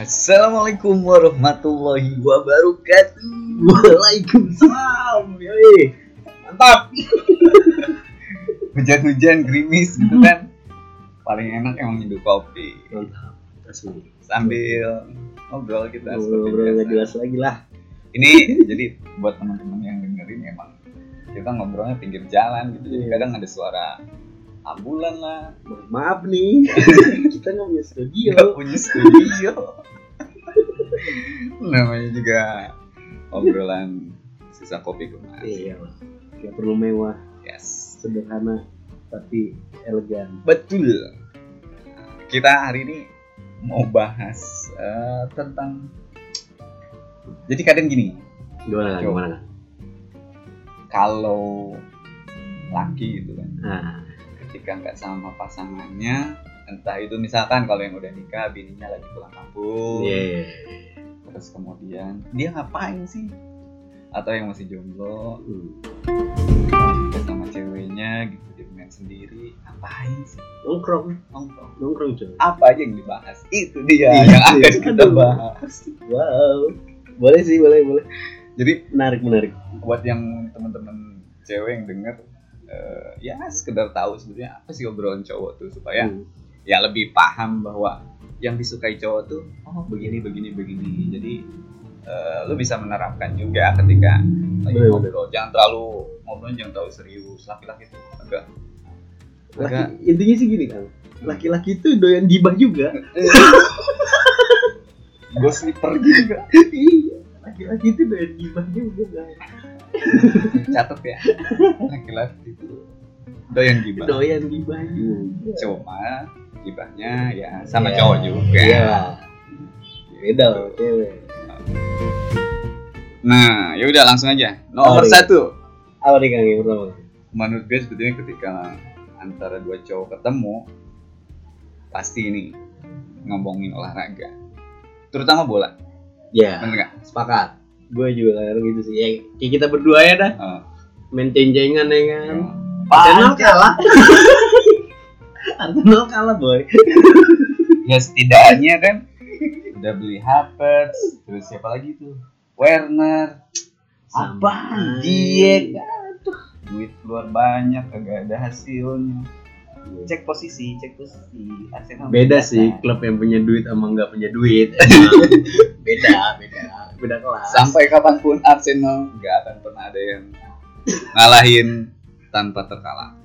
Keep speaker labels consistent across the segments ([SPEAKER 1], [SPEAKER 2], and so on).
[SPEAKER 1] Assalamualaikum warahmatullahi wabarakatuh. Waalaikumsalam. Yoi. Mantap. Hujan-hujan gerimis gitu kan. Paling enak emang nyeduh kopi
[SPEAKER 2] Mantap.
[SPEAKER 1] Sambil ngobrol kita seperti
[SPEAKER 2] Ngobrol nggak jelas lagi lah.
[SPEAKER 1] Ini jadi buat teman-teman yang dengerin emang kita ngobrolnya pinggir jalan gitu. Jadi
[SPEAKER 2] Iya.
[SPEAKER 1] kadang ada suara ambulan lah,
[SPEAKER 2] Ma- Maaf nih, kita nggak punya studio.
[SPEAKER 1] nggak punya studio. Namanya juga obrolan sisa kopi kemarin.
[SPEAKER 2] Iya. Nggak perlu mewah,
[SPEAKER 1] Yes.
[SPEAKER 2] sederhana, tapi elegan.
[SPEAKER 1] Betul. Kita hari ini mau bahas eh, tentang jadi kadang gini,
[SPEAKER 2] Gimana?
[SPEAKER 1] Coba.
[SPEAKER 2] Gimana?
[SPEAKER 1] kalau laki gitu kan,
[SPEAKER 2] Nah,
[SPEAKER 1] ketika nggak sama pasangannya, entah itu misalkan kalau yang udah nikah, bininya lagi pulang kampung,
[SPEAKER 2] iya.
[SPEAKER 1] terus kemudian dia ngapain sih? Atau yang masih jomblo,
[SPEAKER 2] Hmm.
[SPEAKER 1] sama ceweknya gitu, dia main sendiri, ngapain sih?
[SPEAKER 2] Nongkrong,
[SPEAKER 1] Nongkrong.
[SPEAKER 2] nongkrong coy.
[SPEAKER 1] Apa aja yang dibahas? Itu dia
[SPEAKER 2] Iya,
[SPEAKER 1] yang akan
[SPEAKER 2] iya.
[SPEAKER 1] kita
[SPEAKER 2] Aduh.
[SPEAKER 1] bahas.
[SPEAKER 2] Wow. Boleh sih, boleh, boleh.
[SPEAKER 1] Jadi
[SPEAKER 2] Menarik, menarik.
[SPEAKER 1] buat yang teman-teman cewek yang denger eh, ya sekedar tahu sebenarnya apa sih obrolan cowok tuh supaya
[SPEAKER 2] Hmm.
[SPEAKER 1] Ya lebih paham bahwa yang disukai cowok tuh oh begini begini begini jadi eh, lu bisa menerapkan juga ketika lagi ngobrol jangan terlalu ngobrol jangan terlalu serius laki-laki tuh agak
[SPEAKER 2] Laki,
[SPEAKER 1] agak
[SPEAKER 2] intinya sih gini kan. Laki-laki itu doyan gibah juga.
[SPEAKER 1] gossiper juga
[SPEAKER 2] iya. Laki-laki itu doyan gibah juga. Kan?
[SPEAKER 1] catat ya laki-laki itu doyan gibah
[SPEAKER 2] Doyan gibah juga.
[SPEAKER 1] cuma gibahnya ya sama
[SPEAKER 2] Iya.
[SPEAKER 1] cowok juga
[SPEAKER 2] Iya. Beda loh, cewek.
[SPEAKER 1] Nah, ya udah langsung aja. Nomor
[SPEAKER 2] iya.
[SPEAKER 1] satu,
[SPEAKER 2] Apa nih Kang yang pertama?
[SPEAKER 1] menurut gue sebetulnya ketika antara dua cowok ketemu, pasti ini ngomongin olahraga, terutama bola,
[SPEAKER 2] Ya,
[SPEAKER 1] bener nggak?
[SPEAKER 2] sepakat. Gue juga kadang gitu sih. Ya, kayak kita berdua ya dah.
[SPEAKER 1] Oh.
[SPEAKER 2] Main ceng-cengan ya kan. Arsenal kalah. Arsenal kalah boy.
[SPEAKER 1] Ya setidaknya kan udah beli Havertz, terus siapa lagi tuh? Werner, apa? Diet, aduh, duit keluar banyak, kagak ada hasilnya. Cek posisi, cek posisi. Arsenal
[SPEAKER 2] Beda sih klub yang punya duit sama nggak punya duit. beda, beda, beda kelas.
[SPEAKER 1] sampai kapan pun Arsenal nggak akan pernah ada yang ngalahin tanpa terkalah.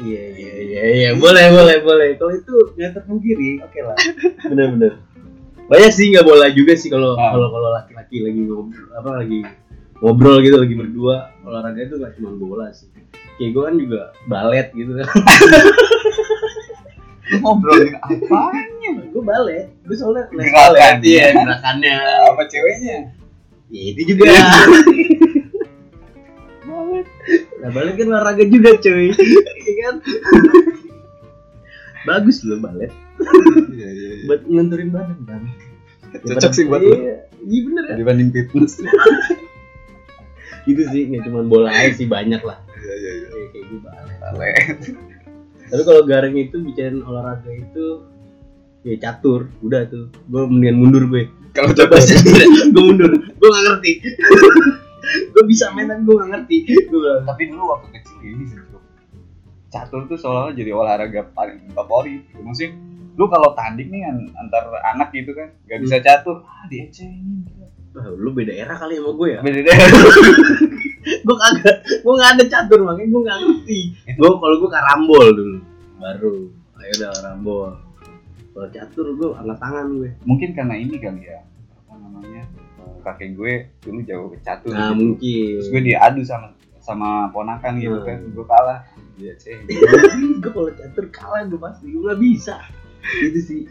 [SPEAKER 2] Iya, iya, iya, iya. Boleh, boleh, boleh. Kalau itu nggak terpungkiri, oke lah. Bener-bener. Banyak sih nggak boleh juga sih kalau
[SPEAKER 1] Ah.
[SPEAKER 2] kalau kalau laki-laki lagi ngobrol apa lagi ngobrol gitu lagi berdua olahraga itu nggak cuma bola sih. Kayak gue kan juga balet gitu kan.
[SPEAKER 1] Ngobrolin apanya?
[SPEAKER 2] gue balet. Gue soalnya
[SPEAKER 1] Gerakan.
[SPEAKER 2] Iya, gerakannya.
[SPEAKER 1] Apa ceweknya?
[SPEAKER 2] Ya itu juga. balet. Nah, balet kan olahraga juga cuy. Iya kan? Bagus loh balet.
[SPEAKER 1] Iya iya. iya.
[SPEAKER 2] Buat ngelenturin badan kan.
[SPEAKER 1] Cocok sih buat
[SPEAKER 2] Iya, iya bener ya.
[SPEAKER 1] dibanding fitness.
[SPEAKER 2] Gitu sih, nggak cuma bola aja sih banyak lah.
[SPEAKER 1] Iya iya iya.
[SPEAKER 2] Kayak kayak gue balet.
[SPEAKER 1] Balet.
[SPEAKER 2] Tapi kalau garing itu bicarain olahraga itu ya catur, udah tuh. Gue mendingan mundur gue.
[SPEAKER 1] Kalau
[SPEAKER 2] Coba
[SPEAKER 1] coba
[SPEAKER 2] sih, gue mundur. Gue gak ngerti. Gue bisa main tapi gue gak ngerti. Gue bilang,
[SPEAKER 1] tapi dulu waktu kecil ini sih. Catur tuh seolah-olah jadi olahraga paling favorit. Gitu. Maksudnya lu kalau tanding nih an- antar anak gitu kan gak bisa catur ah diecengin
[SPEAKER 2] Wah, lu beda era kali sama gue ya?
[SPEAKER 1] beda deh
[SPEAKER 2] gue kagak, gue gak ada catur makanya gue gak ngerti. Gue kalau gue karambol dulu, baru. Ayo udah karambol. Kalau catur gue angkat tangan gue.
[SPEAKER 1] mungkin karena ini kali ya apa namanya kakek gue dulu jago catur
[SPEAKER 2] Nah
[SPEAKER 1] gitu.
[SPEAKER 2] mungkin.
[SPEAKER 1] terus gue diadu sama sama ponakan gitu
[SPEAKER 2] Hmm.
[SPEAKER 1] kan gue kalah dia ceng
[SPEAKER 2] gue kalau catur kalah gue pasti gue gak bisa. Itu sih.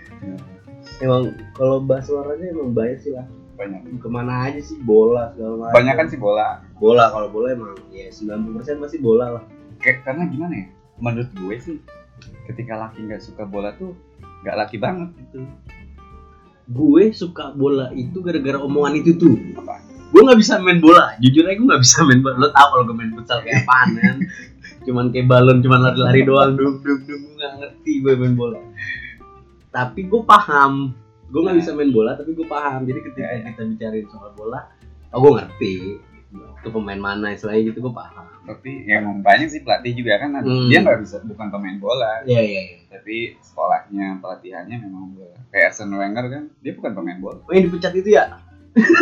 [SPEAKER 2] Emang kalau bahas olahraga emang banyak sih lah.
[SPEAKER 1] banyak
[SPEAKER 2] Ke mana aja sih bola segala macam.
[SPEAKER 1] banyak kan sih bola
[SPEAKER 2] bola kalau bola emang ya 90% pasti bola lah.
[SPEAKER 1] kayak karena gimana ya menurut gue sih ketika laki nggak suka bola tuh nggak laki banget gitu
[SPEAKER 2] Gue suka bola itu gara-gara omongan itu tuh.
[SPEAKER 1] apa
[SPEAKER 2] gue nggak bisa main bola. Jujur aja gue nggak bisa main bola. Lo tau kalau gue main futsal kayak apaan kan? Cuman kayak balon cuman lari-lari doang. Dum dum dum. Gue nggak ngerti gue main bola. Tapi gue paham. Gue nggak bisa main bola tapi gue paham. Jadi ketika
[SPEAKER 1] Ya, ya.
[SPEAKER 2] kita bicarain soal bola oh gue ngerti itu pemain mana istilahnya gitu gue paham.
[SPEAKER 1] Tapi ya emang banyak sih pelatih juga kan
[SPEAKER 2] Hmm.
[SPEAKER 1] dia nggak bisa bukan pemain bola.
[SPEAKER 2] Iya iya iya.
[SPEAKER 1] Tapi sekolahnya pelatihannya memang bola kayak Arsene Wenger kan dia bukan pemain bola.
[SPEAKER 2] Oh yang dipecat itu ya?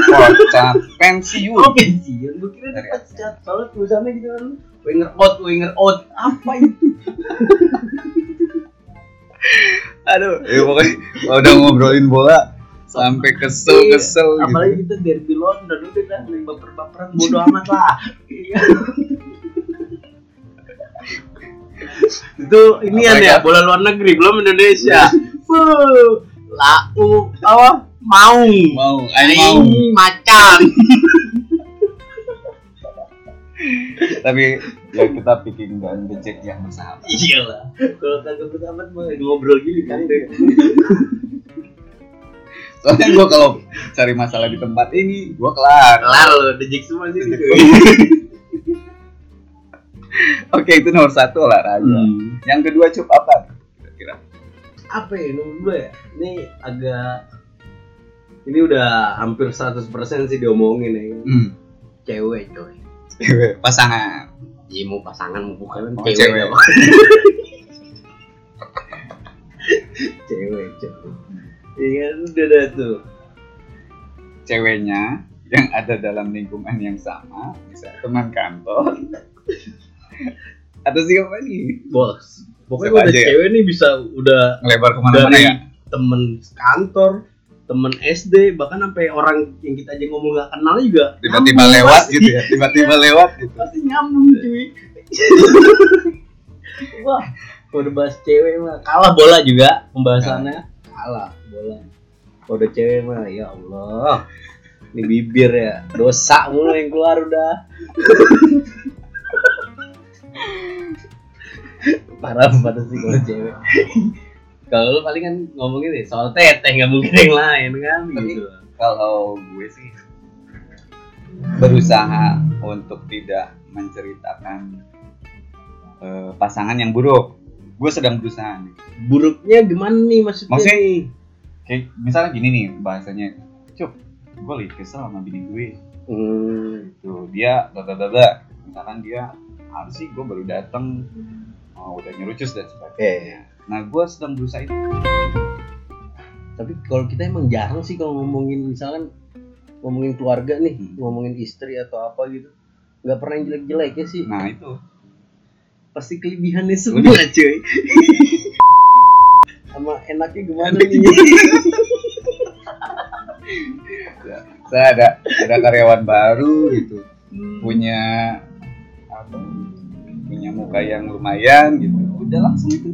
[SPEAKER 1] Kocak pensiun.
[SPEAKER 2] Oh pensiun. Gue kira
[SPEAKER 1] Dari
[SPEAKER 2] dipecat soalnya tulisannya gitu kan winger out winger out. Apa itu? Aduh
[SPEAKER 1] ya pokoknya udah ngobrolin bola sampai kesel kesel gitu.
[SPEAKER 2] Apalagi kita derby London udah kan yang baper-baperan bodo amat lah. Iya. itu ini ya bola luar negeri belum Indonesia. Lau apa?
[SPEAKER 1] Mau mau
[SPEAKER 2] Aing macan.
[SPEAKER 1] Tapi ya kita bikin dan becek yang bersahabat.
[SPEAKER 2] Iyalah. Kalau kagak bersahabat mah ngobrol gini kan? deh
[SPEAKER 1] soalnya gue kalau cari masalah di tempat ini gue kelar.
[SPEAKER 2] Kelar lo dejek semua sih
[SPEAKER 1] Dejek. oke itu nomor satu olahraga.
[SPEAKER 2] Hmm.
[SPEAKER 1] yang kedua cup apa? Kira-kira.
[SPEAKER 2] Apa ya nomor dua ya? Ini agak ini udah hampir 100% sih diomongin ya.
[SPEAKER 1] Hmm.
[SPEAKER 2] cewek coy.
[SPEAKER 1] Pasangan.
[SPEAKER 2] Iya mau pasangan mau bukan
[SPEAKER 1] Oh,
[SPEAKER 2] cewek,
[SPEAKER 1] cewek.
[SPEAKER 2] apa? cewek cewek iya udah dah tuh.
[SPEAKER 1] Ceweknya yang ada dalam lingkungan yang sama bisa teman kantor. Atau siapa nih
[SPEAKER 2] bos pokoknya
[SPEAKER 1] Siapa
[SPEAKER 2] udah
[SPEAKER 1] aja ya?
[SPEAKER 2] cewek nih bisa udah
[SPEAKER 1] ngelebar ke mana-mana
[SPEAKER 2] Dari-
[SPEAKER 1] ya?
[SPEAKER 2] temen kantor temen SD bahkan sampai orang yang kita aja ngomong gak kenal juga
[SPEAKER 1] tiba-tiba lewat
[SPEAKER 2] pasti.
[SPEAKER 1] gitu ya tiba-tiba lewat gitu.
[SPEAKER 2] Pasti nyambung cuy. Wah. Kalau udah bahas cewek mah kalah bola juga pembahasannya kalah bola. Kalau udah cewek mah ya Allah. Ini bibir ya. Dosa mulu yang keluar udah. Parah banget sih kalau cewek. Kalau lu paling kan ngomongin deh soal teteh nggak mungkin yang lain kan
[SPEAKER 1] Tapi-
[SPEAKER 2] gitu.
[SPEAKER 1] kalau gue sih berusaha untuk tidak menceritakan eh, pasangan yang buruk gue sedang berusaha nih.
[SPEAKER 2] Buruknya gimana nih maksudnya
[SPEAKER 1] Maksudnya-
[SPEAKER 2] nih?
[SPEAKER 1] kayak misalnya gini nih bahasanya. Cup gue lagi kesel sama bini gue.
[SPEAKER 2] Hmm.
[SPEAKER 1] tuh dia bla misalkan dia harus sih? Gue baru datang oh, udah nyurucus dan sebagainya. Nah gue sedang berusaha itu.
[SPEAKER 2] Tapi kalau kita emang jarang sih kalau ngomongin misalkan ngomongin keluarga nih
[SPEAKER 1] Hmm.
[SPEAKER 2] ngomongin istri atau apa gitu nggak pernah yang jelek-jelek ya sih.
[SPEAKER 1] Nah itu
[SPEAKER 2] pasti kelebihannya semua cuy. Sama enaknya gimana nih?
[SPEAKER 1] saya ada ada karyawan baru gitu.
[SPEAKER 2] Hmm.
[SPEAKER 1] punya apa punya muka yang lumayan gitu. Udah langsung itu.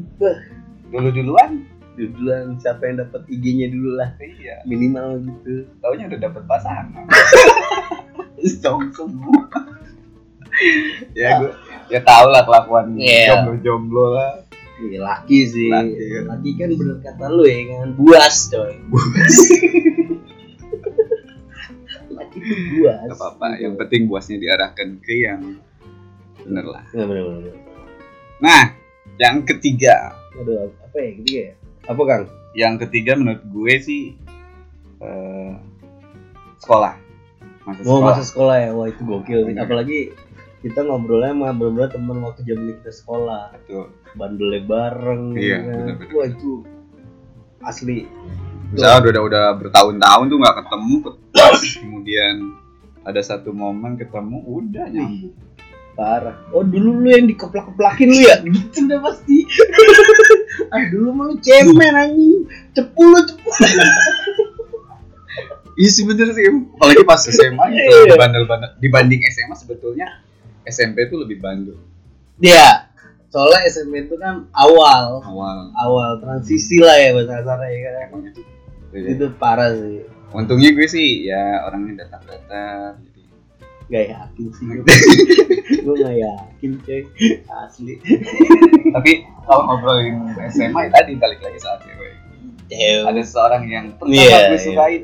[SPEAKER 1] Dulu duluan?
[SPEAKER 2] Duluan siapa yang dapat IG-nya dulu lah.
[SPEAKER 1] Iya.
[SPEAKER 2] Minimal gitu.
[SPEAKER 1] Taunya udah dapet pasangan. Semua. Ya gue ya tau lah kelakuan
[SPEAKER 2] Iya.
[SPEAKER 1] jomblo jomblo lah.
[SPEAKER 2] Iya, laki sih.
[SPEAKER 1] Laki, kan.
[SPEAKER 2] laki kan bener kata lu ya kan buas coy. Laki tuh buas.
[SPEAKER 1] Gak apa-apa yang penting buasnya diarahkan ke yang bener lah.
[SPEAKER 2] Nggak, bener bener bener.
[SPEAKER 1] nah yang ketiga.
[SPEAKER 2] Aduh apa ya ketiga ya? Apa kang?
[SPEAKER 1] Yang ketiga menurut gue sih eh, sekolah. Masa
[SPEAKER 2] mau
[SPEAKER 1] sekolah.
[SPEAKER 2] masa sekolah ya? Wah itu gokil
[SPEAKER 1] Bener.
[SPEAKER 2] apalagi kita ngobrolnya sama bener-bener temen waktu zaman kita sekolah.
[SPEAKER 1] Betul.
[SPEAKER 2] bandelnya bareng
[SPEAKER 1] Iya,
[SPEAKER 2] ya kan.
[SPEAKER 1] bener-bener.
[SPEAKER 2] wah itu asli.
[SPEAKER 1] Misalnya udah udah bertahun-tahun tuh nggak ketemu kemudian ada satu momen ketemu udah nyambung.
[SPEAKER 2] parah. Oh dulu lu yang dikeplak-keplakin lu ya? Gitu udah pasti. Ah dulu mah lu cemen anjing. Cepu lu cepu
[SPEAKER 1] Iya sih bener sih, apalagi pas SMA
[SPEAKER 2] Iya.
[SPEAKER 1] itu bandel-bandel dibanding SMA sebetulnya SMP itu lebih bandel
[SPEAKER 2] Iya soalnya SMP itu kan awal
[SPEAKER 1] awal.
[SPEAKER 2] awal transisi lah ya bahasa kasarnya ya kan
[SPEAKER 1] itu.
[SPEAKER 2] itu parah sih
[SPEAKER 1] Untungnya gue sih ya orangnya datar-datar. Jadi
[SPEAKER 2] gak yakin sih gue gak yakin coy asli
[SPEAKER 1] tapi kalau ngobrolin SMA ya tadi balik lagi soal cewek.
[SPEAKER 2] cewek
[SPEAKER 1] Ada seseorang yang pernah
[SPEAKER 2] Iya,
[SPEAKER 1] gue
[SPEAKER 2] iya.
[SPEAKER 1] sukain.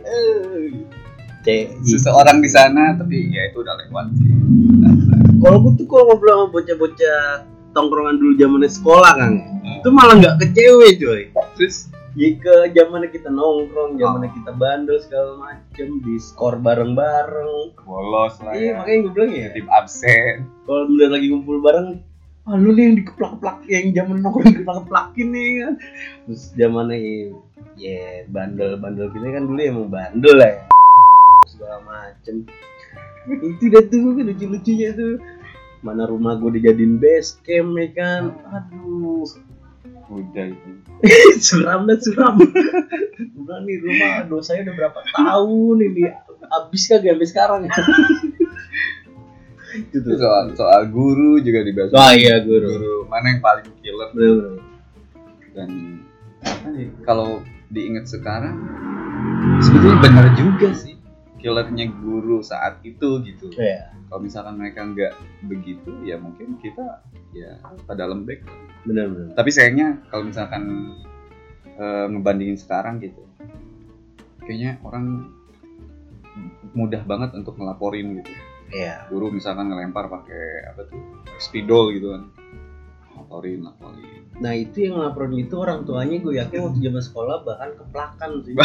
[SPEAKER 2] Cewek
[SPEAKER 1] seseorang di sana tapi ya itu udah lewat sih.
[SPEAKER 2] Kalau gue tuh kalau ngobrol sama bocah-bocah tongkrongan dulu zamannya sekolah kan
[SPEAKER 1] Hmm.
[SPEAKER 2] itu malah nggak ke cewek coy.
[SPEAKER 1] Terus?
[SPEAKER 2] Ya ke zamannya kita nongkrong zamannya kita bandel segala macem di skor bareng-bareng.
[SPEAKER 1] Bolos lah
[SPEAKER 2] iya
[SPEAKER 1] ya.
[SPEAKER 2] makanya gue bilang ya.
[SPEAKER 1] Tim absen.
[SPEAKER 2] Kalau bener lagi ngumpul bareng ah lu nih yang dikeplak-keplak yang zaman nongkrong dikeplak-keplakin nih kan. Terus zamannya ya bandel-bandel kita kan dulu emang bandel lah ya. Segala macem itu dah tuh kan lucu-lucunya tuh mana rumah gue dijadiin base camp ya kan? Aduh.
[SPEAKER 1] Udah itu.
[SPEAKER 2] Suram dan suram. Udah nih rumah. Dosanya udah berapa tahun ini. Habis kagak sampai sekarang itu
[SPEAKER 1] Itu
[SPEAKER 2] tuh
[SPEAKER 1] soal soal guru juga dibahas
[SPEAKER 2] Wah, iya, guru.
[SPEAKER 1] guru mana yang paling killer?
[SPEAKER 2] Bener-bener
[SPEAKER 1] dan apa nih kalau diingat sekarang sebetulnya benar juga sih killernya guru saat itu gitu.
[SPEAKER 2] Ya
[SPEAKER 1] kalau misalkan mereka nggak begitu ya mungkin kita ya pada lembek.
[SPEAKER 2] Bener-bener
[SPEAKER 1] tapi sayangnya kalau misalkan eh, ngebandingin sekarang gitu kayaknya orang mudah banget untuk ngelaporin gitu.
[SPEAKER 2] Iya.
[SPEAKER 1] guru misalkan ngelempar pakai apa tuh spidol gitu kan laporin laporin
[SPEAKER 2] Nah itu yang laporan itu orang tuanya gue yakin waktu zaman sekolah bahkan keplakan sih.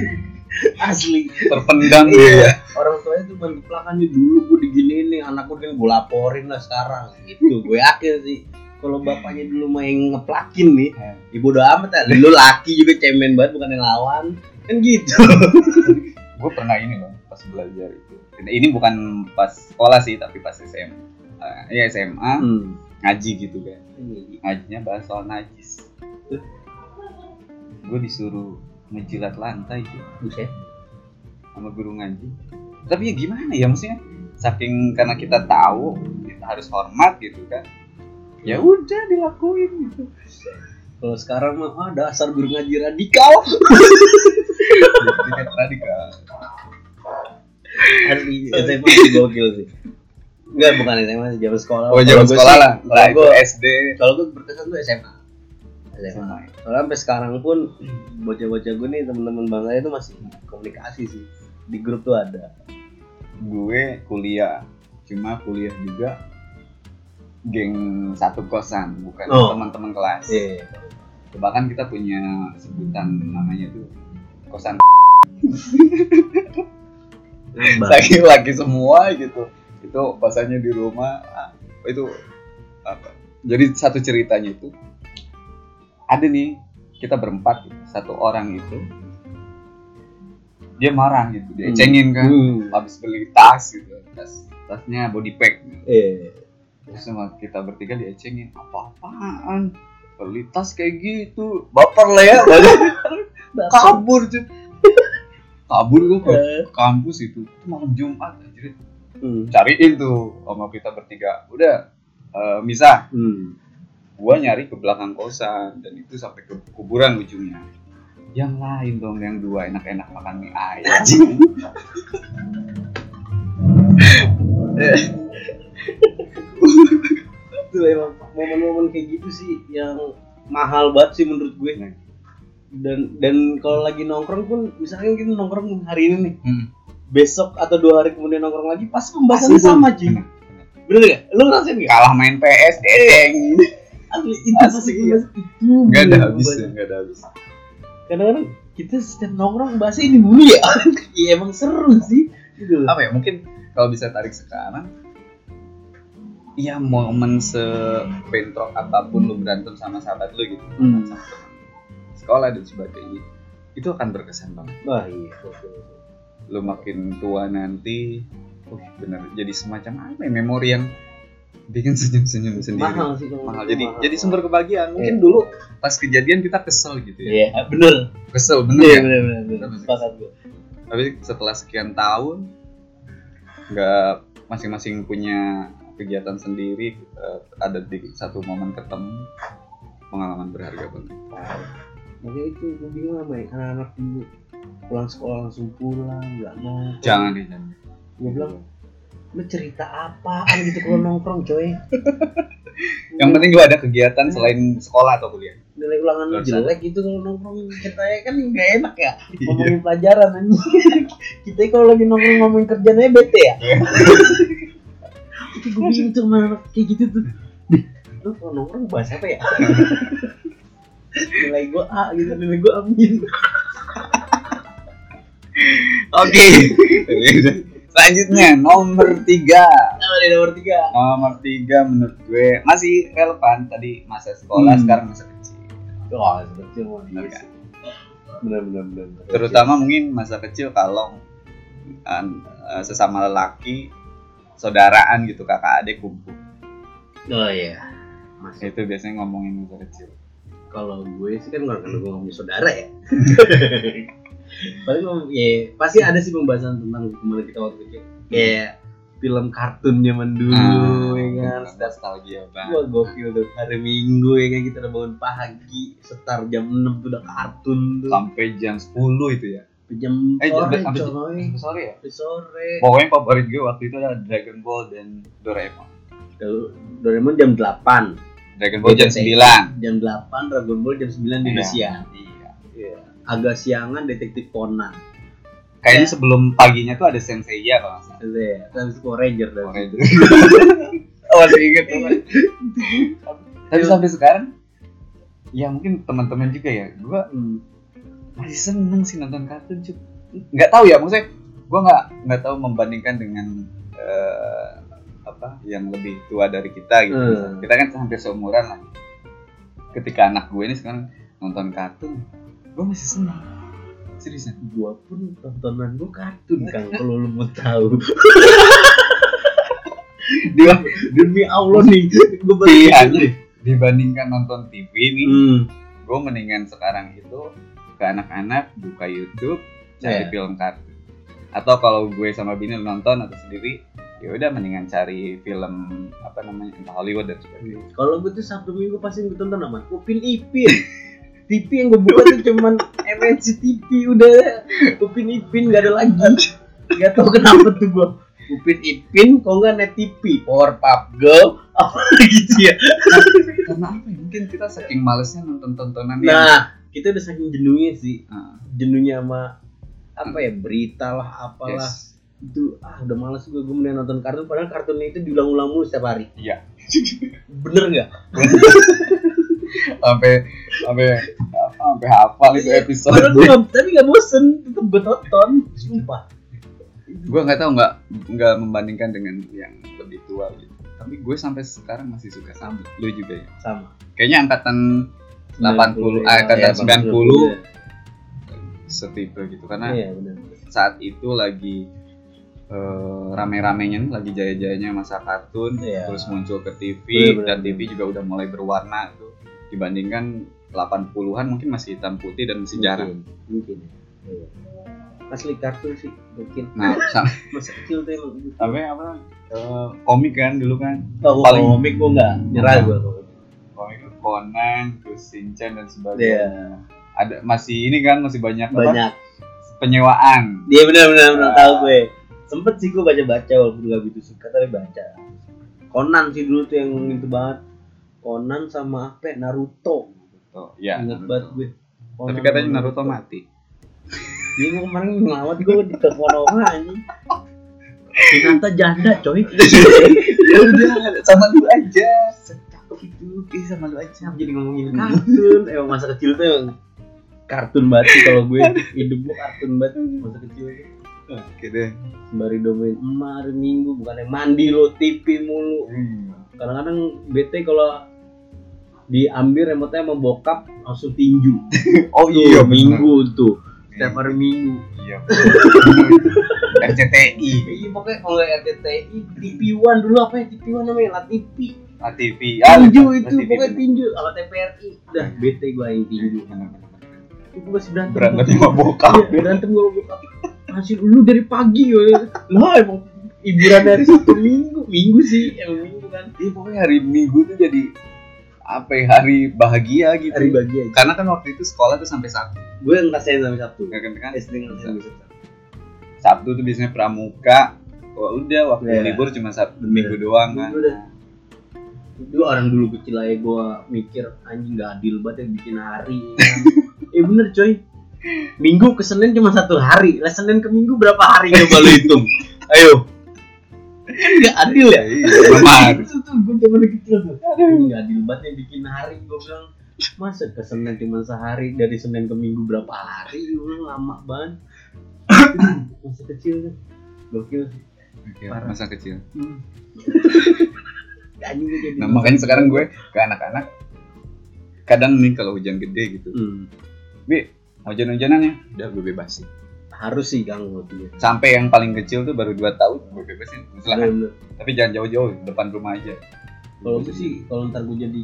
[SPEAKER 2] Asli.
[SPEAKER 1] terpendam
[SPEAKER 2] Iya.
[SPEAKER 1] ya
[SPEAKER 2] Orang tuanya tuh main keplakan nih dulu gue diginiin nih anak gue gue laporin lah sekarang. Gitu gue yakin sih. Kalau bapaknya dulu main ngeplakin nih, ibu udah amat ya. Lu laki juga cemen banget bukan yang lawan. Kan gitu.
[SPEAKER 1] gue pernah ini loh pas belajar itu ini bukan pas sekolah sih tapi pas SMA Eh, iya SMA
[SPEAKER 2] Hmm.
[SPEAKER 1] Ngaji gitu kan. Ngajinya bahas soal najis. Gue disuruh ngejilat lantai gitu.
[SPEAKER 2] Buset.
[SPEAKER 1] sama guru ngaji. Tapi ya gimana ya maksudnya? Saking karena kita tahu kita harus hormat gitu kan. Ya udah dilakuin gitu.
[SPEAKER 2] Kalau sekarang mah ah, dasar guru ngaji radikal.
[SPEAKER 1] radikal.
[SPEAKER 2] Asli SMA gokil sih. Enggak bukan SMA sih zaman sekolah.
[SPEAKER 1] oh zaman sekolah lah
[SPEAKER 2] Kalau
[SPEAKER 1] itu
[SPEAKER 2] gue
[SPEAKER 1] SD
[SPEAKER 2] kalau gue berkesan tuh SMA. SMA. Soalnya sampai sekarang pun bocah-bocah gue nih teman-teman bang saya itu masih komunikasi sih di grup tuh ada.
[SPEAKER 1] gue kuliah cuma kuliah juga geng satu kosan bukan
[SPEAKER 2] Oh.
[SPEAKER 1] teman-teman kelas
[SPEAKER 2] Iya.
[SPEAKER 1] bahkan kita punya sebutan namanya tuh kosan
[SPEAKER 2] Nambah.
[SPEAKER 1] laki laki semua gitu itu kosannya di rumah ah, itu apa jadi satu ceritanya itu ada nih kita berempat gitu. satu orang itu dia marah gitu dia
[SPEAKER 2] Hmm.
[SPEAKER 1] cengin kan
[SPEAKER 2] Hmm.
[SPEAKER 1] habis beli tas gitu tas tasnya body pack gitu.
[SPEAKER 2] Iya.
[SPEAKER 1] terus sama kita bertiga diecengin apa-apaan beli tas kayak gitu baper lah ya kabur cuy kabur tuh ke
[SPEAKER 2] Eh.
[SPEAKER 1] kampus itu itu malam Jumat anjir
[SPEAKER 2] Hmm.
[SPEAKER 1] cariin tuh sama kita bertiga udah eh, misah
[SPEAKER 2] Hmm.
[SPEAKER 1] gua nyari ke belakang kosan dan itu sampai ke kuburan ujungnya yang lain dong yang dua enak-enak makan mie ayam
[SPEAKER 2] Itu emang momen-momen kayak gitu sih yang mahal banget sih menurut gue.
[SPEAKER 1] Nah.
[SPEAKER 2] Dan dan kalau lagi nongkrong pun misalkan kita nongkrong hari ini nih,
[SPEAKER 1] Hmm.
[SPEAKER 2] Besok atau dua hari kemudian nongkrong lagi pas pembahasannya
[SPEAKER 1] Pasti
[SPEAKER 2] sama
[SPEAKER 1] tuh.
[SPEAKER 2] cuy. Bener gak? Lu ngerasain gak?
[SPEAKER 1] kalah main PS dedeng
[SPEAKER 2] Asli
[SPEAKER 1] Asli, iya.
[SPEAKER 2] pasti itu.
[SPEAKER 1] nggak ada
[SPEAKER 2] mulu
[SPEAKER 1] habis
[SPEAKER 2] banget.
[SPEAKER 1] nggak ada habis
[SPEAKER 2] Kadang-kadang kita setiap nongkrong bahasa ini dulu ya. Iya emang seru sih. Gitu.
[SPEAKER 1] apa ya mungkin kalau bisa tarik sekarang ya momen sebentrok apa pun lu berantem sama sahabat lu gitu
[SPEAKER 2] Hmm.
[SPEAKER 1] sama teman sekolah dan sebagainya itu akan berkesan banget
[SPEAKER 2] Wah iya.
[SPEAKER 1] Lu makin tua nanti oh bener jadi semacam apa ya memori yang bikin senyum-senyum sendiri
[SPEAKER 2] Mahal sih
[SPEAKER 1] mahal
[SPEAKER 2] itu
[SPEAKER 1] jadi
[SPEAKER 2] mahal.
[SPEAKER 1] jadi sumber kebahagiaan mungkin
[SPEAKER 2] Iya.
[SPEAKER 1] dulu pas kejadian kita kesel gitu ya
[SPEAKER 2] Iya, bener.
[SPEAKER 1] kesel bener
[SPEAKER 2] Iya,
[SPEAKER 1] ya
[SPEAKER 2] bener, bener, bener. Sepakat gue.
[SPEAKER 1] tapi setelah sekian tahun nggak masing-masing punya kegiatan sendiri ada di satu momen ketemu pengalaman berharga banget
[SPEAKER 2] Makanya itu gue bingung sama ya, anak-anak dulu pulang sekolah langsung pulang, nggak mau.
[SPEAKER 1] jangan deh jangan.
[SPEAKER 2] Gue bilang, lu cerita apaan gitu kalau nongkrong coy?
[SPEAKER 1] yang penting lu ada kegiatan selain sekolah atau kuliah.
[SPEAKER 2] Nilai ulangan lu jelek gitu kalau nongkrong. Ceritanya kan nggak enak ya ngomongin pelajaran anjing. Kita kalau lagi nongkrong ngomongin kerjaan aja bete ya.
[SPEAKER 1] Iya.
[SPEAKER 2] itu gue bingung tuh sama anak kayak gitu tuh. Lu kalau nongkrong bahas apa ya? Nilai gue A gitu nilai gue amin
[SPEAKER 1] Oke. Selanjutnya nomor tiga.
[SPEAKER 2] Dia nomor tiga
[SPEAKER 1] Nomor tiga menurut gue masih relevan tadi masa sekolah
[SPEAKER 2] Hmm.
[SPEAKER 1] sekarang masa kecil.
[SPEAKER 2] seperti mau
[SPEAKER 1] Bener kan?
[SPEAKER 2] benar benar benar
[SPEAKER 1] Terutama mungkin masa kecil kalau eh, sesama lelaki saudaraan gitu kakak adik kumpul
[SPEAKER 2] oh iya masih
[SPEAKER 1] itu biasanya ngomongin masa kecil
[SPEAKER 2] kalau gue sih kan nggak karena gue ngomong saudara ya paling ya pasti ada sih pembahasan tentang gimana kita waktu kecil. Kayak film kartun zaman dulu ya kan. Setiap
[SPEAKER 1] nostalgia
[SPEAKER 2] Wah gokil tuh. Hari Minggu ya kan kita udah bangun pagi setar jam 6 tuh udah kartun tuh.
[SPEAKER 1] Sampai jam 10 itu ya?
[SPEAKER 2] Jam
[SPEAKER 1] eh jam
[SPEAKER 2] sore
[SPEAKER 1] jam sore ya?
[SPEAKER 2] Sampai sore.
[SPEAKER 1] Pokoknya favorit gue waktu itu adalah Dragon Ball dan Doraemon.
[SPEAKER 2] Doraemon jam 8
[SPEAKER 1] Dragon Ball jam
[SPEAKER 2] Iya,
[SPEAKER 1] 9
[SPEAKER 2] jam 8 Dragon Ball jam 9 di
[SPEAKER 1] Iya.
[SPEAKER 2] Indonesia
[SPEAKER 1] iya.
[SPEAKER 2] Iya. Agak siangan detektif Conan.
[SPEAKER 1] Kayaknya sebelum paginya tuh ada Senseiya kalau nggak salah.
[SPEAKER 2] Terus ya, terus Power Ranger dan
[SPEAKER 1] Power Ranger. oh, masih inget tapi sampai sekarang ya mungkin teman-teman juga ya gue
[SPEAKER 2] Hmm.
[SPEAKER 1] masih seneng sih nonton kartun cuy nggak tahu ya maksudnya gue nggak nggak tahu membandingkan dengan eh, apa yang lebih tua dari kita gitu.
[SPEAKER 2] Hmm.
[SPEAKER 1] kita kan hampir seumuran lah. Ketika anak gue ini sekarang nonton kartun gue masih seneng. Seriusan.
[SPEAKER 2] Gua pun tontonan gua kartun kang kalau lu mau tahu.
[SPEAKER 1] Dia
[SPEAKER 2] demi Allah nih gua baru
[SPEAKER 1] pilihannya dibandingkan nonton TV nih
[SPEAKER 2] hmm.
[SPEAKER 1] gue mendingan sekarang itu ke anak-anak buka YouTube cari
[SPEAKER 2] Iya.
[SPEAKER 1] film kartun. Atau kalau gue sama bini nonton atau sendiri ya udah mendingan cari film apa namanya entah Hollywood dan sebagainya.
[SPEAKER 2] Kalau gua tuh Sabtu Minggu pasti gua tonton apa Upin Ipin TV yang gua buka tuh cuman MNC TV udah. Upin Ipin gak ada lagi. Gak tau kenapa tuh gua. Upin Ipin kok nggak net TV Powerpuff Girl apa gitu ya?
[SPEAKER 1] Karena apa ya? Mungkin kita saking malesnya nonton tontonan yang
[SPEAKER 2] nah kita udah saking jenuhnya sih.
[SPEAKER 1] Ah,
[SPEAKER 2] jenuhnya sama apa ya berita lah apalah.
[SPEAKER 1] Yes.
[SPEAKER 2] itu ah udah males gue gue mending nonton kartun. Padahal kartunnya itu diulang-ulang mulu setiap hari.
[SPEAKER 1] Iya.
[SPEAKER 2] Bener nggak
[SPEAKER 1] sampai sampai apa, sampai hafal itu episode
[SPEAKER 2] nggak- tapi nggak bosen tetep gue tonton sumpah.
[SPEAKER 1] Gue nggak tahu nggak nggak membandingkan dengan yang lebih tua gitu. Tapi gue sampai sekarang masih suka sama lu juga ya.
[SPEAKER 2] Sama.
[SPEAKER 1] Kayaknya angkatan 80 ah,
[SPEAKER 2] ya,
[SPEAKER 1] angkatan 90
[SPEAKER 2] 90
[SPEAKER 1] setipe gitu. Karena
[SPEAKER 2] iya benar
[SPEAKER 1] saat itu lagi eh, rame-ramenya nih, lagi jaya-jayanya masa kartun
[SPEAKER 2] Iya.
[SPEAKER 1] terus muncul ke TV
[SPEAKER 2] Bener-bener.
[SPEAKER 1] dan TV juga udah mulai berwarna tuh dibandingkan 80-an mungkin masih hitam putih dan masih jarang.
[SPEAKER 2] Mungkin Iya. asli kartun sih mungkin.
[SPEAKER 1] Nah sa-
[SPEAKER 2] masa kecil tuh gitu.
[SPEAKER 1] sampai apa? Eh, komik kan dulu kan.
[SPEAKER 2] Oh,
[SPEAKER 1] paling-
[SPEAKER 2] komik gue nggak. Nyerah gue
[SPEAKER 1] komik Conan terus Shinchan dan
[SPEAKER 2] Iya.
[SPEAKER 1] sebagainya ada masih ini kan masih banyak, apa,
[SPEAKER 2] banyak.
[SPEAKER 1] Penyewaan.
[SPEAKER 2] Dia benar benar benar.
[SPEAKER 1] Ah.
[SPEAKER 2] tahu gue. Sempet sih gue baca baca walaupun gak begitu suka tapi baca. Conan sih dulu tuh yang itu banget Conan sama apa ya, Naruto.
[SPEAKER 1] Tuh, ya
[SPEAKER 2] inget
[SPEAKER 1] Naruto.
[SPEAKER 2] banget gue.
[SPEAKER 1] Tapi katanya Naruto mati.
[SPEAKER 2] Iya gue kemarin ngelawat gue di telepon orang anjing. Hinata janda coy.
[SPEAKER 1] Ya udah sama lu aja.
[SPEAKER 2] Cakep itu
[SPEAKER 1] Ih, sama lu aja.
[SPEAKER 2] Jadi ngomongin kartun. Emang masa kecil tuh emang Kartun banget sih kalau gue. Hidup gue kartun banget masa kecil tuh.
[SPEAKER 1] Oke deh.
[SPEAKER 2] Sembari domain emak hari minggu Bukan yang mandi lo TV mulu. Kadang-kadang bete kalau diambil remote sama bokap langsung tinju.
[SPEAKER 1] Oh
[SPEAKER 2] Tuh, minggu tuh. Setiap hari minggu.
[SPEAKER 1] Iya RCTI
[SPEAKER 2] Iya pokoknya kalau RCTI TV One dulu apa ya? TV One namanya La TV
[SPEAKER 1] La TV Ah,
[SPEAKER 2] tinju itu pokoknya tinju. Sama TVRI udah bete gue yang tinju. Itu masih berantem
[SPEAKER 1] berantem sama bokap.
[SPEAKER 2] Iya, berantem gue bokap. Masih lu dari pagi ya lah emang hiburan dari satu minggu. Minggu sih emang minggu kan.
[SPEAKER 1] Iya pokoknya hari Minggu tuh jadi apa ya hari bahagia gitu.
[SPEAKER 2] hari bagi aja
[SPEAKER 1] Karena kan waktu itu sekolah tuh sampai Sabtu.
[SPEAKER 2] gue ngerasain sampai Sabtu
[SPEAKER 1] Kan, kan
[SPEAKER 2] SD ngerasain sampai Sabtu
[SPEAKER 1] Sabtu tuh biasanya pramuka. Wah udah waktu
[SPEAKER 2] Iya.
[SPEAKER 1] libur cuma Sabtu
[SPEAKER 2] Bener.
[SPEAKER 1] Minggu doang kan.
[SPEAKER 2] Udah. itu orang dulu kecil aja gue mikir anjing gak adil banget ya bikin hari kan. eh bener coy minggu ke senin cuma satu hari lah senin ke minggu berapa hari coba lu hitung ayo kan gak adil ya?
[SPEAKER 1] Iya, benar.
[SPEAKER 2] itu tuh gue zaman kecil tuh. Anjing, gak adil banget ya bikin hari gue bilang. Masa ke Senin cuma sehari dari Senin ke Minggu berapa hari? Udah lama banget. Masa kecil kan gokil sih.
[SPEAKER 1] Oke,
[SPEAKER 2] Parah.
[SPEAKER 1] masa kecil.
[SPEAKER 2] Hmm. Gue
[SPEAKER 1] nah makanya sekarang gue ke anak-anak kadang nih kalau hujan gede gitu.
[SPEAKER 2] Hmm.
[SPEAKER 1] bi hujan-hujanan ya? Udah gue bebasin
[SPEAKER 2] harus sih waktu itu
[SPEAKER 1] sampai yang paling kecil tuh baru 2 tahun gue bebasin silakan.
[SPEAKER 2] Bener-bener.
[SPEAKER 1] tapi jangan jauh-jauh depan rumah aja.
[SPEAKER 2] Kalau gue sih kalau ntar gue jadi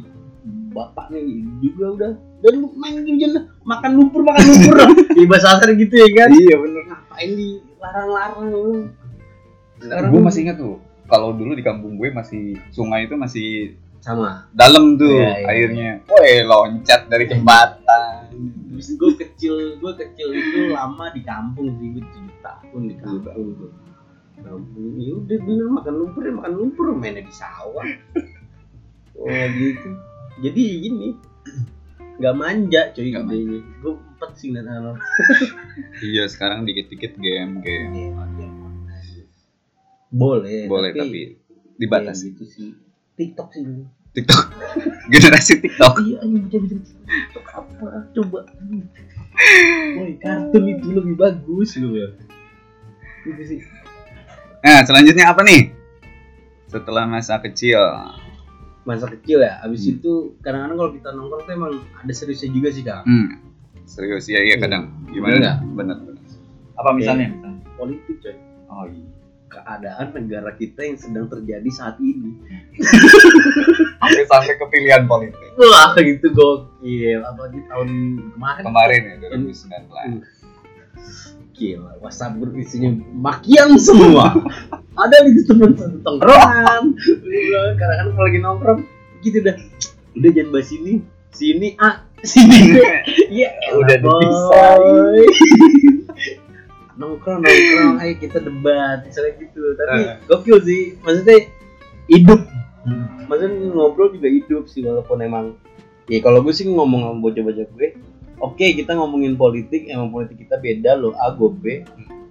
[SPEAKER 2] bapak nih juga udah. Dan lu main dah. makan lumpur makan lumpur. Bahasa asar gitu ya kan?
[SPEAKER 1] Iya bener.
[SPEAKER 2] Ngapain di larang-larang lu
[SPEAKER 1] gue masih ingat tuh kalau dulu di kampung gue masih sungai itu masih
[SPEAKER 2] sama.
[SPEAKER 1] dalam tuh
[SPEAKER 2] Iya, iya.
[SPEAKER 1] airnya. Woi loncat dari jembatan
[SPEAKER 2] gue kecil, gue kecil itu lama di kampung sih, gue tujuh tahun di kampung tuh. Kampung, ya udah bener makan lumpur ya makan lumpur mainnya di sawah. Oh gitu. Jadi gini, nggak manja cuy
[SPEAKER 1] Nggak
[SPEAKER 2] gedenya. Gue empat sih anak.
[SPEAKER 1] iya sekarang dikit-dikit game game
[SPEAKER 2] Boleh,
[SPEAKER 1] boleh tapi dibatasi
[SPEAKER 2] gitu sih. TikTok sih.
[SPEAKER 1] TikTok generasi TikTok
[SPEAKER 2] Iya, ini baca-baca TikTok apa? Coba. Woi, kartun itu lebih bagus loh ya. Sih.
[SPEAKER 1] nah selanjutnya apa nih setelah masa kecil
[SPEAKER 2] masa kecil ya abis
[SPEAKER 1] Hmm.
[SPEAKER 2] itu kadang-kadang kalau kita nongkrong tuh emang ada seriusnya juga sih kak
[SPEAKER 1] hmm. serius ya iya kadang gimana
[SPEAKER 2] Bener nggak?
[SPEAKER 1] bener bener apa misalnya misalnya
[SPEAKER 2] politik coy
[SPEAKER 1] oh iya
[SPEAKER 2] keadaan negara kita yang sedang terjadi saat ini
[SPEAKER 1] sampai sampai ke pilihan politik.
[SPEAKER 2] Wah gitu gokil. Apalagi tahun kemarin.
[SPEAKER 1] Kemarin ya
[SPEAKER 2] Hmm.
[SPEAKER 1] 2019
[SPEAKER 2] gila WhatsApp grup isinya makian semua. Ada gitu teman satu tongkrongan. Kadang-kadang kalau lagi nongkrong gitu dah. Udah jangan bahas ini. Sini A. Sini B. Ya
[SPEAKER 1] Udah dipisahin.
[SPEAKER 2] nongkrong nongkrong. Ayo kita debat. Misalnya gitu. Tapi
[SPEAKER 1] Eh.
[SPEAKER 2] gokil sih. Maksudnya hidup maksudnya ngobrol juga hidup sih walaupun emang ya kalau gue sih ngomong sama bocah-bocah gue oke kita ngomongin politik emang politik kita beda loh A gue B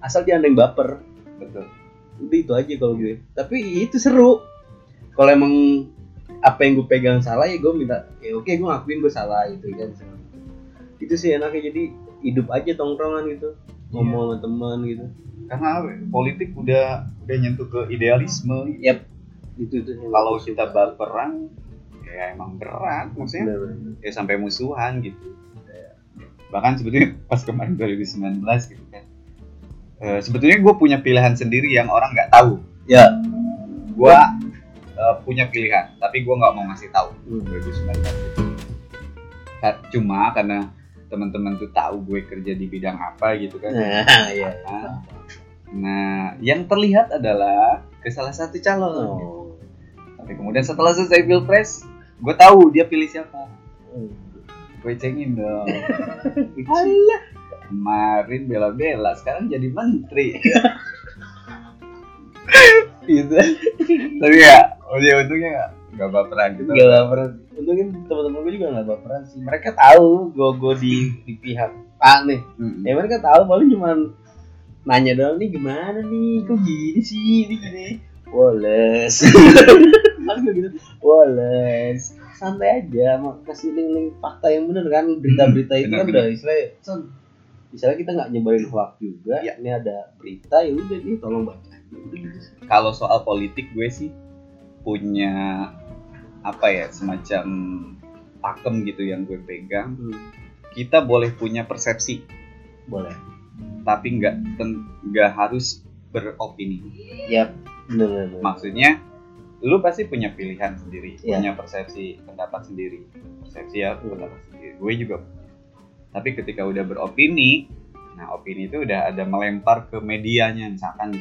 [SPEAKER 2] asal jangan ada yang baper.
[SPEAKER 1] Betul.
[SPEAKER 2] Udah itu aja kalau gue. Tapi itu seru. Kalau emang apa yang gue pegang salah ya gue minta ya oke gue ngakuin gue salah gitu kan itu sih enaknya jadi hidup aja tongkrongan gitu. Ngomong sama teman gitu.
[SPEAKER 1] Karena ya, politik udah udah nyentuh ke idealisme.
[SPEAKER 2] Yap itu itu.
[SPEAKER 1] Kalau kita baperan ya emang berat maksudnya. Ya sampai musuhan gitu. Bahkan sebetulnya pas kemarin 2019 gitu kan. Eh, sebetulnya gue punya pilihan sendiri yang orang nggak tahu.
[SPEAKER 2] Ya.
[SPEAKER 1] Gue eh, punya pilihan tapi gue nggak mau ngasih tahu
[SPEAKER 2] Hmm.
[SPEAKER 1] 2019 gitu. Ka- cuma karena teman-teman tuh tahu gue kerja di bidang apa gitu kan.
[SPEAKER 2] Nah ya.
[SPEAKER 1] Nah, nah yang terlihat adalah ke salah satu calon.
[SPEAKER 2] Oh.
[SPEAKER 1] Tapi kemudian setelah selesai pilpres gue tahu dia pilih siapa.
[SPEAKER 2] Hmm.
[SPEAKER 1] gue cengin dong. Alah. kemarin bela-bela sekarang jadi menteri. Gitu. Tapi ya oh ya untungnya nggak nggak baperan gitu.
[SPEAKER 2] Gak baperan. Untungnya teman-teman gue juga gak baperan sih. Mereka tahu gue gue di, di pihak A nih.
[SPEAKER 1] Mm-mm.
[SPEAKER 2] Ya mereka tahu paling cuman Nanya doang nih gimana nih? Kok gini sih? Ini gini Woles. Gitu Woles. Santai aja mau Kasih link-link fakta yang bener kan Berita-berita itu kan udah istilahnya Son Misalnya kita nggak nyebarin hoax juga
[SPEAKER 1] Iya.
[SPEAKER 2] Ini ada berita ya udah nih tolong baca.
[SPEAKER 1] Kalau soal politik gue sih punya apa ya semacam pakem gitu yang gue pegang.
[SPEAKER 2] Hmm,
[SPEAKER 1] kita boleh punya persepsi.
[SPEAKER 2] Boleh.
[SPEAKER 1] Tapi nggak nggak harus beropini.
[SPEAKER 2] Yap Bener-bener
[SPEAKER 1] maksudnya lu pasti punya pilihan sendiri
[SPEAKER 2] Iya.
[SPEAKER 1] punya persepsi pendapat sendiri. Persepsi ya pendapat sendiri. Gue juga tapi ketika udah beropini nah opini itu udah ada melempar ke medianya. Misalkan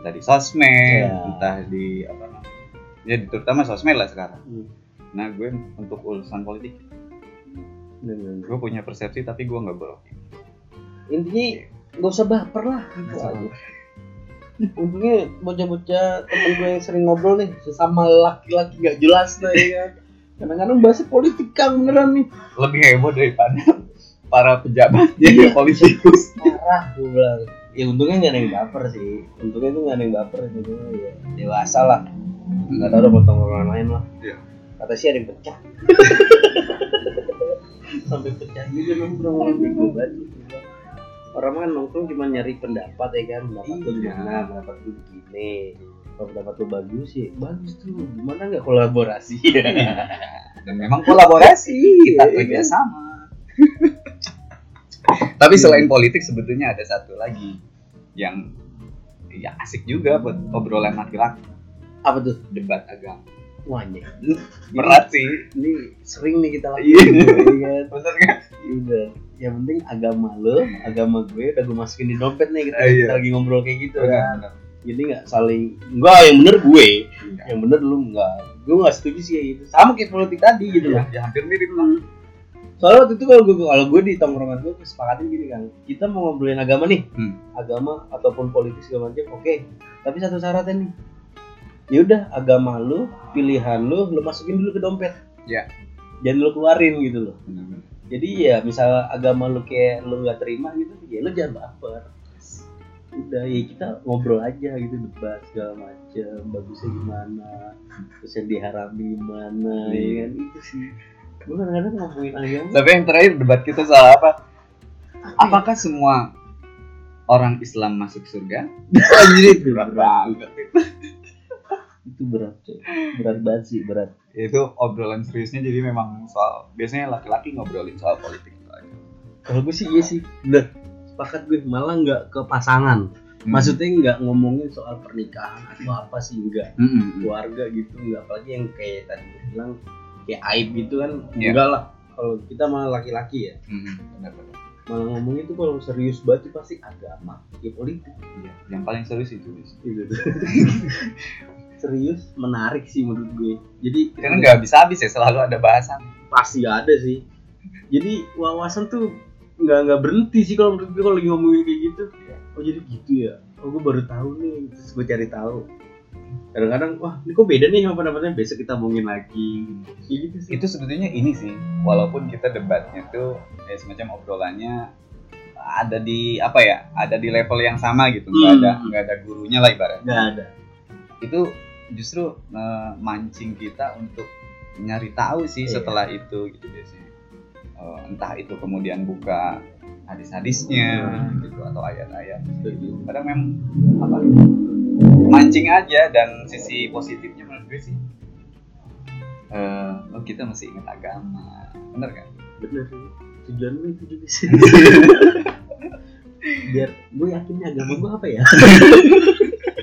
[SPEAKER 1] di sosmed
[SPEAKER 2] Iya.
[SPEAKER 1] entah di apa namanya. Ya terutama sosmed lah sekarang.
[SPEAKER 2] Hmm.
[SPEAKER 1] nah gue untuk urusan politik.
[SPEAKER 2] Bener-bener.
[SPEAKER 1] gue punya persepsi tapi gue nggak beropini.
[SPEAKER 2] Intinya nggak usah baper lah gitu aja untungnya bocah-bocah temen gue yang sering ngobrol nih sesama laki-laki nggak jelas lah ya kan. Kadang-kadang bahasa politik kan beneran nih.
[SPEAKER 1] Lebih heboh daripada para pejabat jadi politikus.
[SPEAKER 2] Parah gue bilang. Ya untungnya nggak ada yang baper sih. Untungnya tuh nggak ada yang baper gitu. Ya dewasa lah. Nggak tahu udah potong orang lain lah.
[SPEAKER 1] Iya.
[SPEAKER 2] kata sih ada yang pecah. Sampai pecah juga nongkrong lu. Orang kan nongkrong cuma nyari pendapat ya kan? Pendapat
[SPEAKER 1] Iya.
[SPEAKER 2] gimana? Pendapat lu begini kalau pendapat lu bagus sih bagus tuh. Gimana nggak kolaborasi?
[SPEAKER 1] Dan memang kolaborasi. Kita
[SPEAKER 2] Iya,
[SPEAKER 1] kerja sama. Tapi selain politik sebetulnya ada satu lagi yang ya asik juga buat obrolan laki-laki.
[SPEAKER 2] Apa tuh?
[SPEAKER 1] Debat agama.
[SPEAKER 2] Wanya
[SPEAKER 1] berat sih.
[SPEAKER 2] Ini sering nih kita
[SPEAKER 1] Iya.
[SPEAKER 2] lakuin ya kan?
[SPEAKER 1] Bener kan?
[SPEAKER 2] Ya udah yang penting agama lo agama gue udah gue masukin di dompet nih kita,
[SPEAKER 1] iya.
[SPEAKER 2] kita lagi ngobrol kayak gitu kan
[SPEAKER 1] Bener.
[SPEAKER 2] jadi nggak saling enggak yang bener gue
[SPEAKER 1] Iya.
[SPEAKER 2] yang bener lu enggak gue nggak setuju sih kayak gitu sama kayak politik tadi gitu
[SPEAKER 1] ya,
[SPEAKER 2] loh
[SPEAKER 1] ya hampir mirip lah
[SPEAKER 2] soalnya waktu itu kalau gue kalau gue di tongkrongan gue kesepakatin gini kan kita mau ngobrolin agama nih
[SPEAKER 1] Hmm.
[SPEAKER 2] agama ataupun politik segala macam oke tapi satu syaratnya nih ya udah agama lu pilihan lu lu masukin dulu ke dompet
[SPEAKER 1] Ya.
[SPEAKER 2] jangan lu keluarin gitu loh
[SPEAKER 1] Bener-bener.
[SPEAKER 2] Jadi ya misal agama lu kayak lu nggak terima gitu ya lu jangan baper. Udah ya kita ngobrol aja gitu debat segala macam bagusnya gimana terus yang diharami gimana ya
[SPEAKER 1] Iya.
[SPEAKER 2] kan? Itu sih. Gue kadang-kadang ngomongin agama.
[SPEAKER 1] Tapi yang terakhir debat kita soal apa? Apakah semua orang Islam masuk surga?
[SPEAKER 2] Anjir itu
[SPEAKER 1] berat
[SPEAKER 2] berat.
[SPEAKER 1] banget.
[SPEAKER 2] Itu berat coy. berat banget sih berat
[SPEAKER 1] itu obrolan seriusnya jadi memang soal biasanya laki-laki ngobrolin soal politik
[SPEAKER 2] kalau gue sih iya sih bener sepakat gue malah nggak ke pasangan
[SPEAKER 1] Hmm.
[SPEAKER 2] maksudnya nggak ngomongin soal pernikahan atau apa sih enggak
[SPEAKER 1] Mm-mm.
[SPEAKER 2] keluarga gitu nggak apalagi yang kayak tadi bilang kayak aib gitu kan
[SPEAKER 1] Iya.
[SPEAKER 2] enggak lah kalau kita malah laki-laki ya
[SPEAKER 1] Mm-mm. Benar-benar.
[SPEAKER 2] malah ngomongin tuh kalau serius banget tuh pasti agama ya politik
[SPEAKER 1] Iya. yang paling serius itu Bis.
[SPEAKER 2] serius menarik sih menurut gue. Jadi
[SPEAKER 1] karena nggak bisa habis ya selalu ada bahasan.
[SPEAKER 2] pasti ada sih. Jadi wawasan tuh nggak nggak berhenti sih kalau menurut gue kalau lagi ngomongin kayak gitu. Oh jadi gitu ya? Oh gue baru tahu nih terus gue cari tahu. Kadang-kadang wah ini kok beda nih sama pendapatnya besok kita omongin lagi. Kayak gitu sih.
[SPEAKER 1] Itu sebetulnya ini sih walaupun kita debatnya tuh ya semacam obrolannya ada di apa ya ada di level yang sama gitu. Nggak
[SPEAKER 2] Hmm.
[SPEAKER 1] ada nggak ada gurunya lah ibaratnya.
[SPEAKER 2] Nggak ada.
[SPEAKER 1] Itu justru eh, mancing kita untuk nyari tahu sih
[SPEAKER 2] Iya.
[SPEAKER 1] setelah itu gitu biasanya. Eh, entah itu kemudian buka hadis-hadisnya
[SPEAKER 2] Hmm.
[SPEAKER 1] gitu atau ayat-ayat. Gitu. kadang memang apa mancing aja dan sisi positifnya menurut gue sih. Eh oh kita masih ingat agama. Bener kan
[SPEAKER 2] bener sih. Tujuan gue itu juga sih. Biar gue yakin nih agama gue apa ya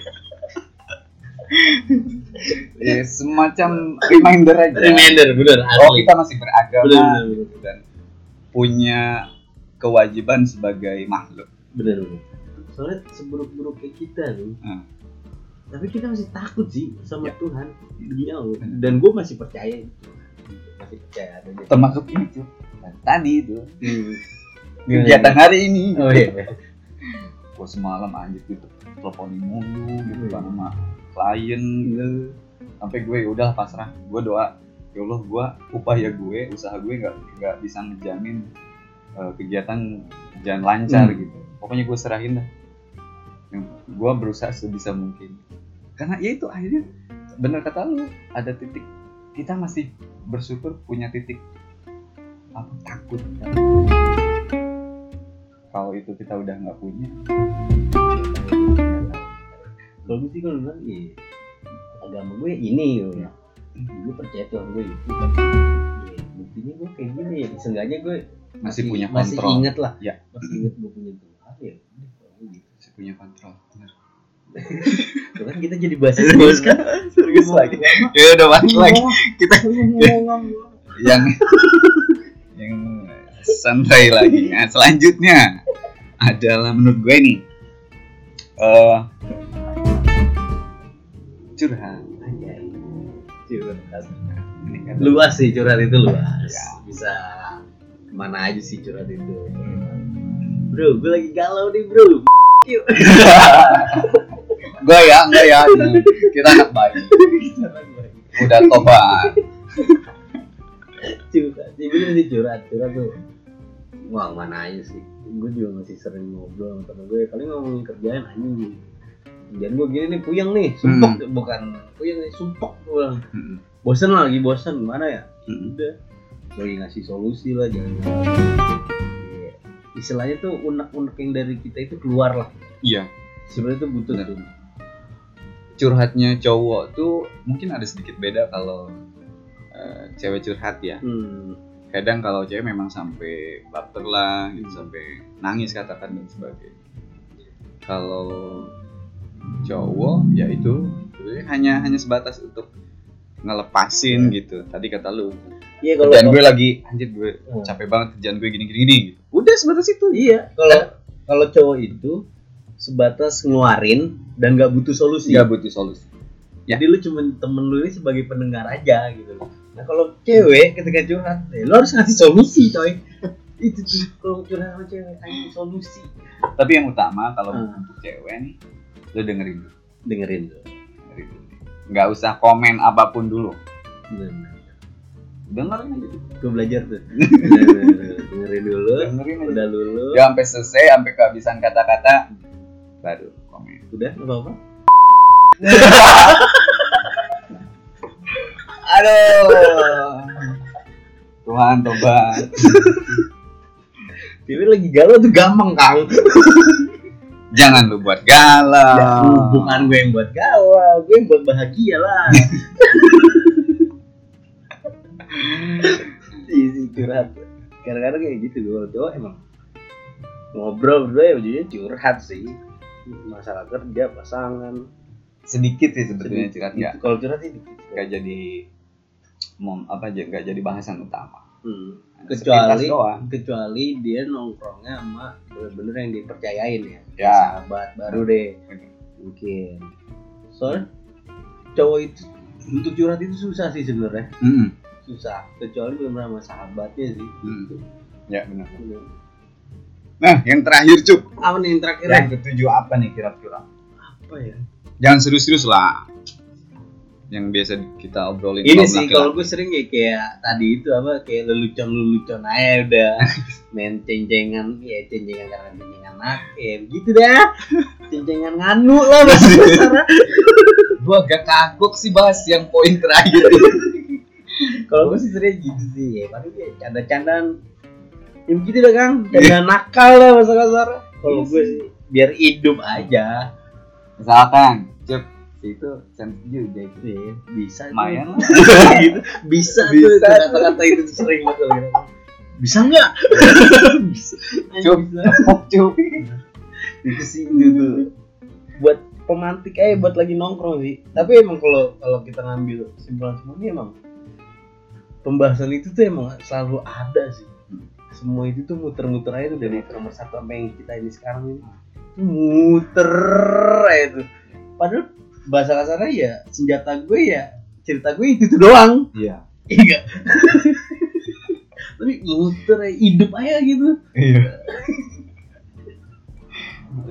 [SPEAKER 1] ya semacam reminder aja.
[SPEAKER 2] Reminder bener
[SPEAKER 1] oh kita masih beragama
[SPEAKER 2] bener bener bener.
[SPEAKER 1] dan punya kewajiban sebagai makhluk.
[SPEAKER 2] Bener bener. Soalnya seburuk-buruk kayak kita nih
[SPEAKER 1] Hmm.
[SPEAKER 2] tapi kita masih takut sih sama
[SPEAKER 1] Ya.
[SPEAKER 2] Tuhan dia
[SPEAKER 1] Bener.
[SPEAKER 2] dan gue masih percaya itu. Masih percaya
[SPEAKER 1] termasuk ini tuh tadi itu.
[SPEAKER 2] Hmm.
[SPEAKER 1] kegiatan hari ini.
[SPEAKER 2] Oh iya.
[SPEAKER 1] Gue semalam anjir gitu teleponin mulu gitu
[SPEAKER 2] Hmm.
[SPEAKER 1] kan sama klien gitu. Sampai gue ya udah pasrah. Gue doa ya Allah gue upaya gue usaha gue nggak nggak bisa ngejamin eh, kegiatan jalan lancar
[SPEAKER 2] Hmm.
[SPEAKER 1] gitu. Pokoknya gue serahin dah. Gue berusaha sebisa mungkin. Karena ya itu akhirnya bener kata lu ada titik kita masih bersyukur punya titik apa takut. Kalau itu kita udah nggak punya
[SPEAKER 2] gue sih kalau bilang iya agama gue ini ya gue percaya Tuhan gue itu. Kan ya, buktinya gue kayak gini. Ya seenggaknya gue
[SPEAKER 1] masih, punya
[SPEAKER 2] masih
[SPEAKER 1] kontrol.
[SPEAKER 2] inget lah.
[SPEAKER 1] Ya.
[SPEAKER 2] masih inget gue punya Tuhan ya gitu.
[SPEAKER 1] masih punya kontrol bener.
[SPEAKER 2] Tuh kan kita jadi bahasa serius kan?
[SPEAKER 1] Serius lagi. ya udah balik lagi. kita yang yang santai lagi. Nah selanjutnya adalah menurut gue nih eh curhat.
[SPEAKER 2] Curhat.
[SPEAKER 1] Ini kan
[SPEAKER 2] luas sih curhat itu luas.
[SPEAKER 1] Ya.
[SPEAKER 2] bisa ke mana aja sih curhat itu. Bro gue lagi galau nih bro.
[SPEAKER 1] Gue ya enggak ya. Kita anak baik. Udah tobat.
[SPEAKER 2] Curhat. Sih bener sih curhat curhat tuh. Wah mana aja sih. Gue juga masih sering ngobrol sama temen gue paling ngomongin kerjaan anjing kerjaan gue gini nih puyeng nih sumpok bukan puyeng nih sumpok gue
[SPEAKER 1] Mm-mm.
[SPEAKER 2] bosen lagi bosen. Gimana ya?
[SPEAKER 1] Mm-mm.
[SPEAKER 2] udah. Lagi ngasih solusi lah jangan. Iya. istilahnya tuh unek-unek yang dari kita itu keluar lah.
[SPEAKER 1] Iya.
[SPEAKER 2] Sebenarnya tuh butuh
[SPEAKER 1] Bener.
[SPEAKER 2] tuh
[SPEAKER 1] curhatnya cowok tuh mungkin ada sedikit beda kalau eh, cewek curhat ya.
[SPEAKER 2] Hmm.
[SPEAKER 1] kadang kalau cewek memang sampai baper lah gitu sampai nangis katakan dan sebagainya. Kalau cowok ya itu. Sebenarnya hanya hanya sebatas untuk ngelepasin gitu. Tadi kata lu.
[SPEAKER 2] Iya kalau
[SPEAKER 1] kerjaan gue lagi anjir gue
[SPEAKER 2] Hmm.
[SPEAKER 1] capek banget kerjaan gue gini gini gini gitu. udah sebatas itu
[SPEAKER 2] iya. Kalau kalau cowok itu sebatas ngeluarin dan nggak butuh solusi.
[SPEAKER 1] Nggak butuh solusi.
[SPEAKER 2] Jadi lu cuma temen lu ini sebagai pendengar aja gitu loh. Nah kalau cewek ketika curhat ya, lu harus ngasih solusi coy. Itu tuh kalau curhat sama cewek ngasih solusi.
[SPEAKER 1] Tapi yang utama kalau
[SPEAKER 2] Hmm.
[SPEAKER 1] untuk cewek nih lu dengerin dulu.
[SPEAKER 2] Dengerin. Tuh
[SPEAKER 1] dengerin dulu. Nggak usah komen apa pun
[SPEAKER 2] dulu.
[SPEAKER 1] Dengerin aja. Dulu.
[SPEAKER 2] gue belajar tuh. Dengerin dulu.
[SPEAKER 1] Dengerin aja.
[SPEAKER 2] Udah lulus.
[SPEAKER 1] Ya sampai selesai sampai kehabisan kata-kata baru komen.
[SPEAKER 2] udah apa apa
[SPEAKER 1] Aduh. Tuhan tobat.
[SPEAKER 2] Dewi lagi galau tuh gampang kang
[SPEAKER 1] Jangan lu buat galau.
[SPEAKER 2] bukan gue yang buat galau gue yang buat bahagia lah. Isi curhat. Kadang-kadang kayak gitu loh cowok emang ngobrol berdua ya ujungnya curhat sih. Masalah kerja pasangan.
[SPEAKER 1] Sedikit sih sebetulnya curhat nggak.
[SPEAKER 2] Kalau curhat sih dikit
[SPEAKER 1] nggak jadi mom apa aja nggak jadi bahasan utama.
[SPEAKER 2] Hmm. Kecuali kecuali dia nongkrongnya sama bener-bener yang dipercayain ya
[SPEAKER 1] Ya.
[SPEAKER 2] sahabat baru deh mungkin soalnya cowok itu untuk curhat itu susah sih sebenarnya
[SPEAKER 1] Mm-mm.
[SPEAKER 2] susah kecuali bener sama sahabatnya sih
[SPEAKER 1] Mm. Ya benar.
[SPEAKER 2] Bener.
[SPEAKER 1] Nah yang terakhir cup.
[SPEAKER 2] apa nih yang terakhir
[SPEAKER 1] Yang ketujuh apa nih kira-kira?
[SPEAKER 2] apa ya
[SPEAKER 1] Jangan serius-serius lah. Yang biasa kita obrolin.
[SPEAKER 2] ini sih kalau gue sering ya kayak tadi itu apa kayak lelucon lelucon aja udah. Main cencengan ya cencengan karena cencengan nak ya begitu dah. Cencengan nganu lah bahasa.
[SPEAKER 1] Gua agak kagok sih bahas yang poin terakhir.
[SPEAKER 2] kalau gue sih sering gitu sih ya. Paling ya canda-candaan. Ya begitu dah kang. Canda nakal lah bahasa kasar. Kalau gue sih biar hidup aja.
[SPEAKER 1] Misalkan, itu sensitif juga itu.
[SPEAKER 2] Iya, bisa tuh.
[SPEAKER 1] Lah.
[SPEAKER 2] gitu. bisa, tuh
[SPEAKER 1] Bisa
[SPEAKER 2] itu kata-kata itu tuh sering banget gitu. bisa nggak bisa
[SPEAKER 1] tepuk cup.
[SPEAKER 2] itu sih itu tuh buat pemantik aja buat lagi nongkrong sih tapi emang kalau kalau kita ngambil kesimpulan semua ini emang pembahasan itu tuh emang selalu ada sih semua itu tuh muter-muter aja tuh dari nomor satu sampai yang kita ini sekarang ini Tuh muter aja tuh padahal bahasa kasarnya ya senjata gue ya cerita gue itu tuh doang.
[SPEAKER 1] Iya.
[SPEAKER 2] iya tapi aja hidup aja gitu.
[SPEAKER 1] Iya.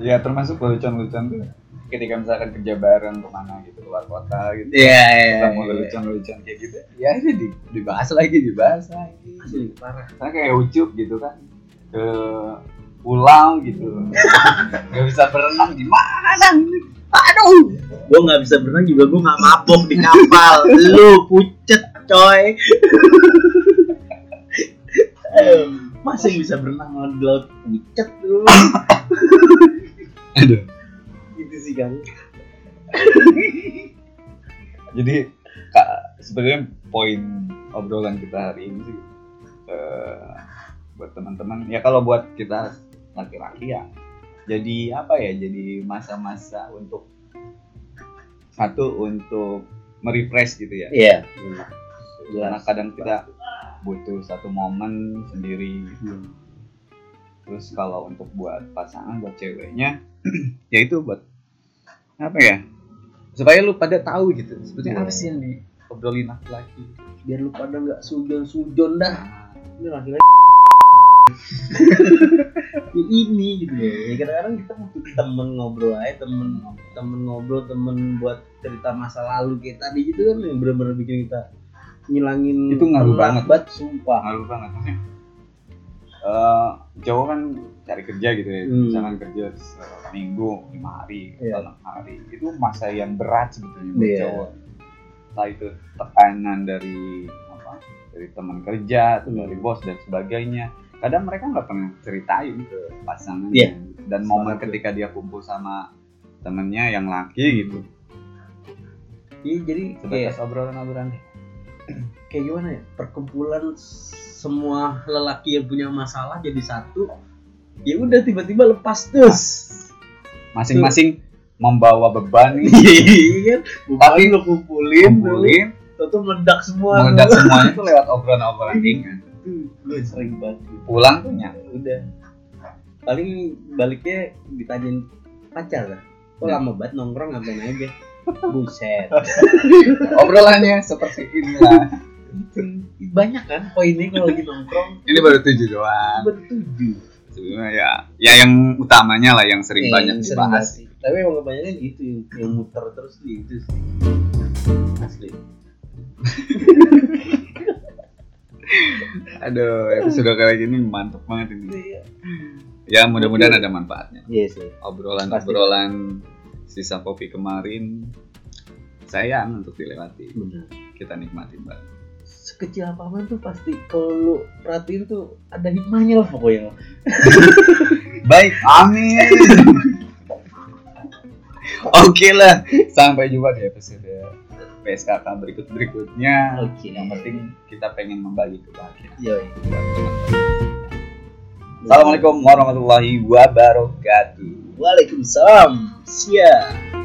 [SPEAKER 1] ya termasuk lelucon-lelucon tuh. Ketika misalkan kerja bareng ke mana gitu keluar kota gitu
[SPEAKER 2] iya iya
[SPEAKER 1] ketemu lelucon-lelucon kayak gitu ya ini di, dibahas lagi dibahas lagi.
[SPEAKER 2] Asli parah.
[SPEAKER 1] Saya kayak ucup gitu kan ke pulau gitu. Nggak bisa berenang gimana
[SPEAKER 2] Aduh, gua nggak bisa berenang juga gua nggak mabok di kapal. Lu pucet, coy. Yang bisa berenang di laut pucet lu?
[SPEAKER 1] aduh
[SPEAKER 2] Gitu sih kan.
[SPEAKER 1] jadi kak sebenarnya poin obrolan kita hari ini sih eh, buat teman-teman ya kalau buat kita laki-laki ya jadi apa ya jadi masa-masa untuk satu untuk merefresh gitu ya
[SPEAKER 2] Iya.
[SPEAKER 1] karena kadang kita butuh satu momen sendiri terus kalau untuk buat pasangan buat ceweknya ya itu buat apa ya supaya lu pada tahu gitu sebetulnya
[SPEAKER 2] Iya.
[SPEAKER 1] apa sih yang diobrolin laki-laki
[SPEAKER 2] Biar lu pada nggak sujon-sujon dah. Ini laki-laki. Ya ini gitu ya. ya kadang-kadang kita butuh temen ngobrol aja temen temen ngobrol temen buat cerita masa lalu kayak tadi gitu kan yang bener-bener bikin kita ngilangin
[SPEAKER 1] Itu ngaruh banget.
[SPEAKER 2] banget sumpah
[SPEAKER 1] ngaruh banget maksudnya eh cowok kan cari kerja gitu ya
[SPEAKER 2] Hmm.
[SPEAKER 1] misalkan kerja seminggu lima hari atau enam hari itu masa yang berat sebetulnya buat
[SPEAKER 2] Iya.
[SPEAKER 1] cowok entah itu tekanan dari apa dari teman kerja atau dari bos dan sebagainya kadang mereka nggak pernah ceritain ke pasangannya
[SPEAKER 2] Iya.
[SPEAKER 1] dan momen
[SPEAKER 2] Setuju.
[SPEAKER 1] ketika dia kumpul sama temennya yang laki gitu.
[SPEAKER 2] Iya jadi kayak
[SPEAKER 1] sebatas obrolan-obrolan
[SPEAKER 2] kayak gimana ya perkumpulan semua lelaki yang punya masalah jadi satu ya udah tiba-tiba lepas terus.
[SPEAKER 1] Masing-masing membawa beban nih.
[SPEAKER 2] Iya kan?
[SPEAKER 1] Tapi
[SPEAKER 2] lo kumpulin
[SPEAKER 1] kumpulin.
[SPEAKER 2] tuh. Meledak semua
[SPEAKER 1] meledak semuanya tuh lewat obrolan-obrolan ringan
[SPEAKER 2] tuh gue sering banget.
[SPEAKER 1] Pulang tuh nyam
[SPEAKER 2] udah. Paling baliknya ditanyain pacar lah. Kok
[SPEAKER 1] Ya.
[SPEAKER 2] lama banget nongkrong ngapain aja buset.
[SPEAKER 1] Obrolannya seperti inilah
[SPEAKER 2] Itu banyak kan poinnya kalau lagi nongkrong.
[SPEAKER 1] Ini baru tujuh doang.
[SPEAKER 2] Bertujuh
[SPEAKER 1] sebenarnya ya ya yang utamanya lah yang sering
[SPEAKER 2] Eh,
[SPEAKER 1] banyak
[SPEAKER 2] sering
[SPEAKER 1] dibahas.
[SPEAKER 2] banget sih. tapi emang kebanyakan gitu yang, yang muter terus di itu sih. Asli
[SPEAKER 1] aduh episode kali ini mantap banget ini.
[SPEAKER 2] Iya.
[SPEAKER 1] Ya mudah-mudahan ada manfaatnya.
[SPEAKER 2] Iya sih
[SPEAKER 1] obrolan-obrolan sisa kopi kemarin sayang untuk dilewati.
[SPEAKER 2] Benar.
[SPEAKER 1] Kita nikmatin banget
[SPEAKER 2] sekecil apa pun tuh pasti kalau lu perhatiin tuh ada hikmahnya lah pokoknya.
[SPEAKER 1] Baik amin. Oke lah sampai jumpa di episode PSKK berikut berikutnya.
[SPEAKER 2] Oke.
[SPEAKER 1] yang penting kita pengen membagi kebahagiaan teman-teman. Assalamualaikum warahmatullahi wabarakatuh.
[SPEAKER 2] Waalaikumsalam. Siap